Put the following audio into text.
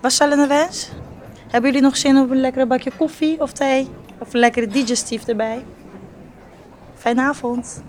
Wasstellende wens? Hebben jullie nog zin op een lekkere bakje koffie of thee? Of een lekkere digestief erbij? Fijne avond.